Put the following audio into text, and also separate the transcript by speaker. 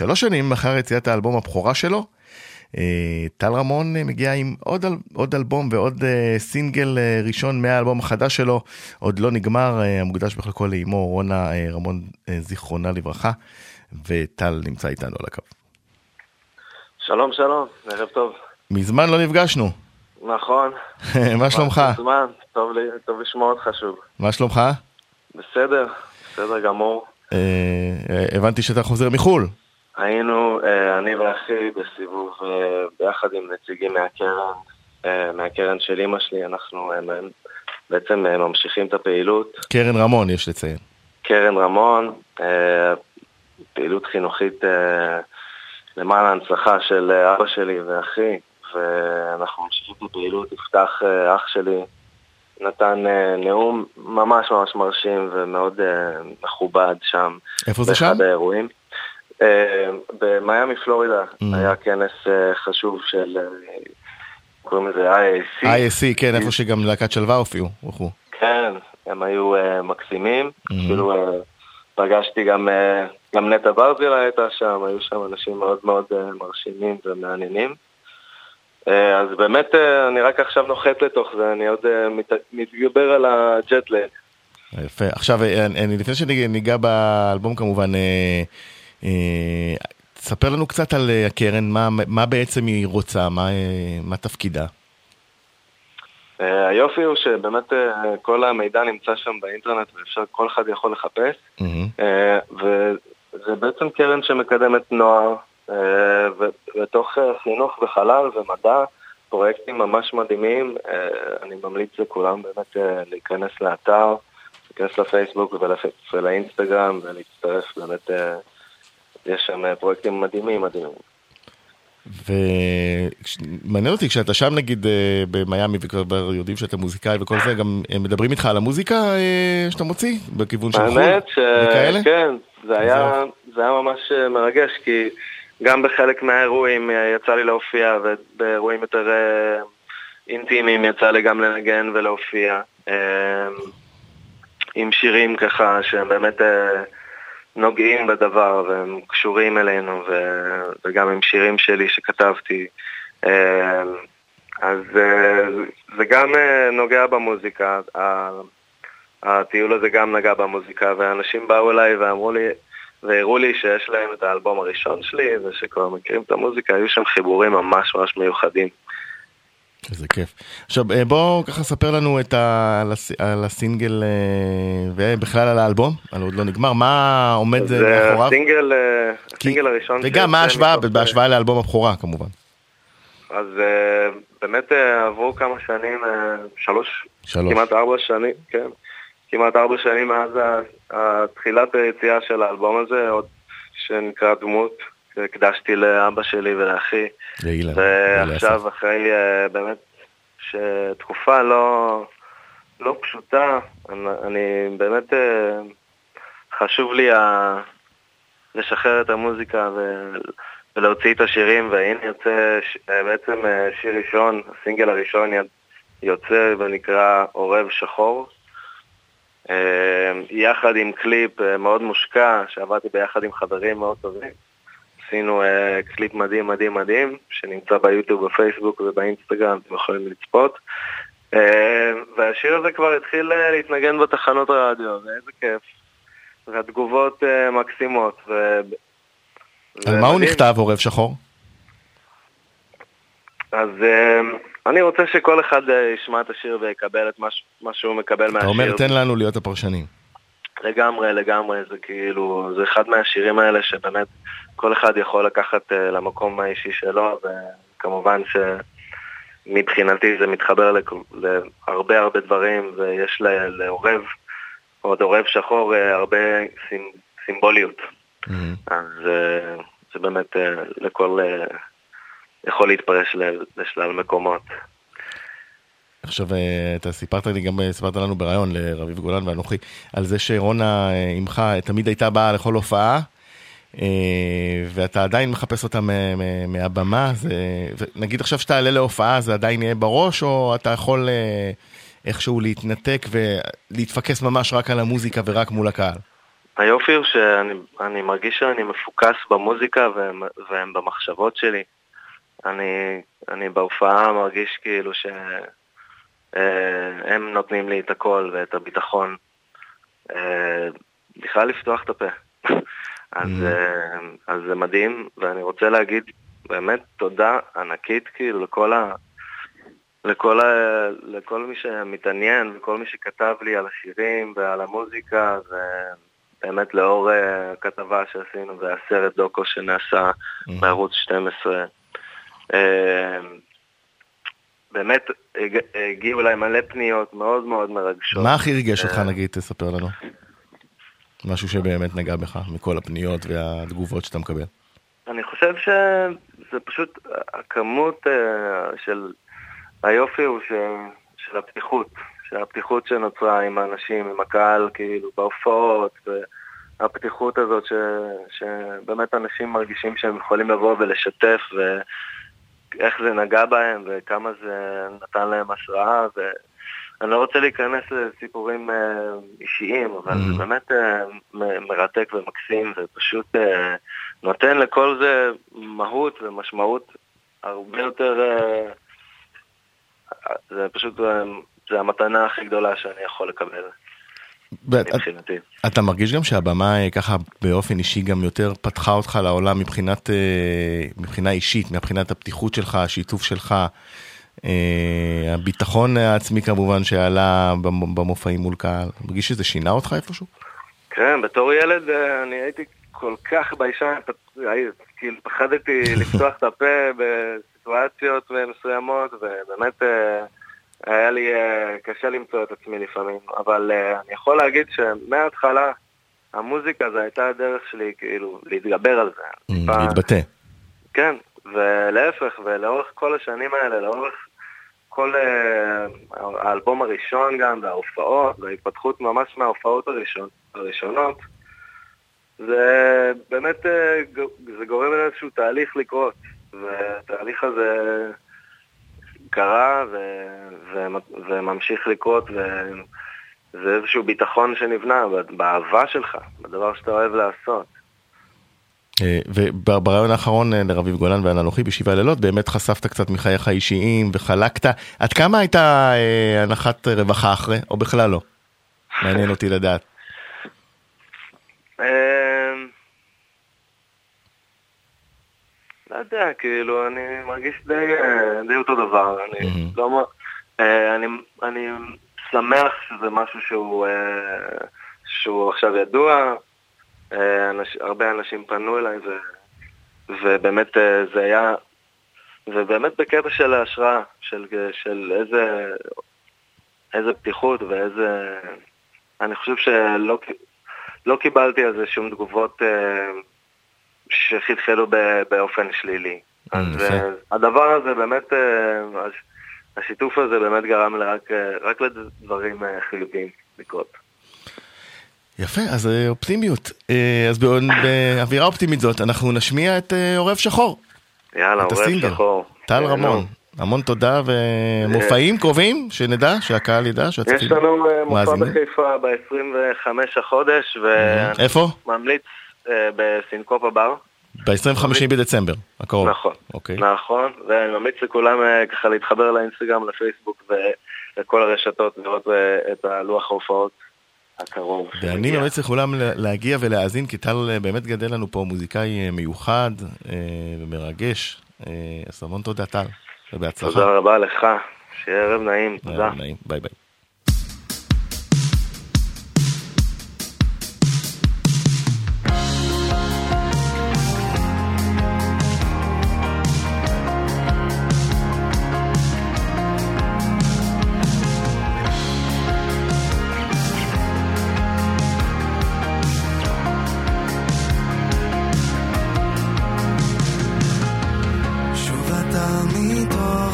Speaker 1: שלוש שנים אחר יציאת האלבום הבכורה שלו, טל רמון מגיע עם עוד, עוד אלבום ועוד סינגל ראשון מהאלבום החדש שלו, עוד לא נגמר, המוקדש בחלקו לאמו רונה רמון זיכרונה לברכה, וטל נמצא איתנו על הקו.
Speaker 2: שלום שלום, ערב טוב.
Speaker 1: מזמן לא נפגשנו.
Speaker 2: נכון.
Speaker 1: מה שלומך?
Speaker 2: מזמן, טוב, לי, טוב לשמוע אותך שוב.
Speaker 1: מה שלומך?
Speaker 2: בסדר, בסדר גמור.
Speaker 1: הבנתי שאתה חוזר מחו"ל.
Speaker 2: היינו, אני ואחי, בסיבוב ביחד עם נציגים מהקרן, מהקרן של אימא שלי, אנחנו בעצם ממשיכים את הפעילות.
Speaker 1: קרן רמון, יש לציין.
Speaker 2: קרן רמון, פעילות חינוכית למען ההנצחה של אבא שלי ואחי, ואנחנו ממשיכים את הפעילות, יפתח אח שלי נתן נאום ממש ממש מרשים ומאוד מכובד שם.
Speaker 1: איפה זה שם?
Speaker 2: באחד האירועים. במיאמי פלורידה היה כנס חשוב של, קוראים לזה IAC.
Speaker 1: IAC, כן, איפה שגם להקת שלווה הופיעו.
Speaker 2: כן, הם היו מקסימים, אפילו פגשתי גם, גם נטע ברזילה הייתה שם, היו שם אנשים מאוד מאוד מרשימים ומעניינים. אז באמת אני רק עכשיו נוחת לתוך זה, אני עוד מתגבר על הג'טלג.
Speaker 1: יפה. עכשיו, לפני שניגע באלבום כמובן, תספר לנו קצת על הקרן, מה, מה בעצם היא רוצה, מה, מה תפקידה.
Speaker 2: היופי הוא שבאמת כל המידע נמצא שם באינטרנט ואפשר, כל אחד יכול לחפש. Mm-hmm. וזה בעצם קרן שמקדמת נוער, ובתוך חינוך וחלל ומדע, פרויקטים ממש מדהימים. אני ממליץ לכולם באמת להיכנס לאתר, להיכנס לפייסבוק ולאינסטגרם ולהצטרף באמת. יש שם פרויקטים מדהימים, מדהימים.
Speaker 1: ומעניין אותי, כשאתה שם נגיד במיאמי וכבר יודעים שאתה מוזיקאי וכל זה, גם מדברים איתך על המוזיקה שאתה מוציא בכיוון של חו"ל
Speaker 2: וכאלה? כן, זה היה, זה היה ממש מרגש, כי גם בחלק מהאירועים יצא לי להופיע, ובאירועים יותר אינטימיים יצא לי גם לנגן ולהופיע, עם שירים ככה שהם באמת... נוגעים בדבר והם קשורים אלינו ו... וגם עם שירים שלי שכתבתי. אז זה גם נוגע במוזיקה. הטיול הזה גם נגע במוזיקה ואנשים באו אליי ואמרו לי והראו לי שיש להם את האלבום הראשון שלי ושכבר מכירים את המוזיקה היו שם חיבורים ממש ממש מיוחדים
Speaker 1: איזה כיף. עכשיו בוא ככה ספר לנו את ה... על הסינגל ובכלל על האלבום, על עוד לא נגמר, מה עומד מאחוריו?
Speaker 2: הסינגל, הסינגל הראשון...
Speaker 1: וגם מה ההשוואה, בהשוואה לאלבום הבכורה כמובן.
Speaker 2: אז באמת עברו כמה שנים, שלוש, שלוש. כמעט ארבע שנים, כן, כמעט ארבע שנים מאז תחילת היציאה של האלבום הזה, עוד שנקרא דמות. הקדשתי לאבא שלי ולאחי.
Speaker 1: לאילן.
Speaker 2: ועכשיו אחרי באמת שתקופה לא, לא פשוטה, אני, אני באמת חשוב לי ה, לשחרר את המוזיקה ו, ולהוציא את השירים, והנה יוצא בעצם שיר ראשון, הסינגל הראשון יוצא ונקרא עורב שחור. יחד עם קליפ מאוד מושקע, שעבדתי ביחד עם חברים מאוד טובים. עשינו uh, קליפ מדהים מדהים מדהים, שנמצא ביוטיוב, בפייסבוק ובאינסטגרם, אתם יכולים לצפות. Uh, והשיר הזה כבר התחיל uh, להתנגן בתחנות הרדיו, ואיזה כיף. והתגובות uh, מקסימות. ו...
Speaker 1: על מה הוא נכתב, עורב שחור?
Speaker 2: אז אני רוצה שכל אחד ישמע את השיר ויקבל את מה, מה שהוא מקבל מהשיר.
Speaker 1: אתה אומר, תן לנו להיות הפרשנים.
Speaker 2: לגמרי, לגמרי, זה כאילו, זה אחד מהשירים האלה שבאמת כל אחד יכול לקחת uh, למקום האישי שלו, וכמובן שמבחינתי זה מתחבר להרבה הרבה דברים, ויש לעורב, עוד עורב שחור, uh, הרבה סימ, סימבוליות. Mm-hmm. אז uh, זה באמת לכל, יכול להתפרש לשלל מקומות.
Speaker 1: עכשיו אתה סיפרת לי גם סיפרת לנו בריאיון לרביב גולן ואנוכי על זה שרונה אמך תמיד הייתה באה לכל הופעה ואתה עדיין מחפש אותה מהבמה זה נגיד עכשיו שתעלה להופעה זה עדיין יהיה בראש או אתה יכול איכשהו להתנתק ולהתפקס ממש רק על המוזיקה ורק מול הקהל.
Speaker 2: היופי הוא שאני מרגיש שאני מפוקס במוזיקה והם, והם במחשבות שלי. אני, אני בהופעה מרגיש כאילו שהם אה, נותנים לי את הכל ואת הביטחון. אה, בכלל לפתוח את הפה. אז, mm. אה, אז זה מדהים, ואני רוצה להגיד באמת תודה ענקית כאילו לכל ה... לכל, ה... לכל מי שמתעניין וכל מי שכתב לי על השירים ועל המוזיקה ובאמת לאור הכתבה שעשינו והסרט דוקו שנעשה mm-hmm. בערוץ 12 אה, באמת הגיעו אליי מלא פניות מאוד מאוד מרגשות.
Speaker 1: מה הכי ריגש אותך נגיד, תספר לנו. משהו שבאמת נגע בך מכל הפניות והתגובות שאתה מקבל.
Speaker 2: אני חושב שזה פשוט הכמות של היופי הוא ש... של הפתיחות, של הפתיחות שנוצרה עם האנשים, עם הקהל, כאילו, בהופעות, והפתיחות הזאת ש... שבאמת אנשים מרגישים שהם יכולים לבוא ולשתף, ואיך זה נגע בהם, וכמה זה נתן להם השראה, ואני לא רוצה להיכנס לסיפורים אה, אישיים, אבל mm-hmm. זה באמת אה, מרתק ומקסים, ופשוט אה, נותן לכל זה מהות ומשמעות הרבה יותר... זה פשוט, אה, זה המתנה הכי גדולה שאני יכול לקבל. מבחינתי.
Speaker 1: אתה מרגיש גם שהבמה אה, ככה באופן אישי גם יותר פתחה אותך לעולם מבחינת, אה, מבחינה אישית, מבחינת הפתיחות שלך, השיתוף שלך, הביטחון העצמי כמובן שעלה במופעים מול קהל. מרגיש שזה שינה אותך איפשהו?
Speaker 2: כן, בתור ילד אני הייתי כל כך ביישן, כאילו פחדתי לפתוח את הפה בסיטואציות מסוימות, ובאמת אה, היה לי אה, קשה למצוא את עצמי לפעמים. אבל אה, אני יכול להגיד שמההתחלה, המוזיקה זו הייתה הדרך שלי כאילו להתגבר על זה.
Speaker 1: Mm, להתבטא.
Speaker 2: כן, ולהפך, ולאורך כל השנים האלה, לאורך כל האלבום הראשון גם, וההופעות, וההתפתחות ממש מההופעות הראשון, הראשונות, זה באמת, זה גורם לאיזשהו תהליך לקרות. והתהליך הזה קרה ו... ו... וממשיך לקרות, וזה איזשהו ביטחון שנבנה באהבה שלך, בדבר שאתה אוהב לעשות.
Speaker 1: אה, וברעיון האחרון אה, לרביב גולן ואנלוכי בשבעה לילות באמת חשפת קצת מחייך האישיים וחלקת עד כמה הייתה אה, הנחת רווחה אחרי או בכלל לא? מעניין אותי לדעת.
Speaker 2: לא יודע, כאילו, אני מרגיש די, די אותו דבר. אני mm-hmm. לא... אני, אני שמח שזה משהו שהוא, אה, שהוא עכשיו ידוע. אה, אנש, הרבה אנשים פנו אליי, ו, ובאמת אה, זה היה... ובאמת בקטע של ההשראה, של, של איזה, איזה פתיחות ואיזה... אני חושב שלא לא קיבלתי על זה שום תגובות שחלחלו באופן שלילי. Mm, אז אה, הדבר הזה באמת, אה, השיתוף הזה באמת גרם רק, אה, רק לדברים חיוביים לקרות.
Speaker 1: יפה, אז אופטימיות. אז באווירה אופטימית זאת, אנחנו נשמיע את עורב שחור.
Speaker 2: יאללה, עורב שחור.
Speaker 1: טל רמון. המון תודה ומופעים קרובים, שנדע, שהקהל ידע,
Speaker 2: שהצופים יש לנו מופע בחיפה ב-25 החודש,
Speaker 1: איפה?
Speaker 2: ממליץ בסינקופה בר.
Speaker 1: ב-25 בדצמבר, הקרוב.
Speaker 2: נכון, אוקיי. נכון, ואני ממליץ לכולם אה, ככה להתחבר לאינסטגרם, לפייסבוק ולכל הרשתות, לראות אה, את הלוח ההופעות הקרוב.
Speaker 1: ואני ממליץ לכולם להגיע ולהאזין, כי טל אה, באמת גדל לנו פה מוזיקאי מיוחד ומרגש. אז המון תודה טל, ובהצלחה.
Speaker 2: תודה רבה לך, שיהיה ערב נעים, תודה. ערב
Speaker 1: נעים, ביי ביי. את אתמול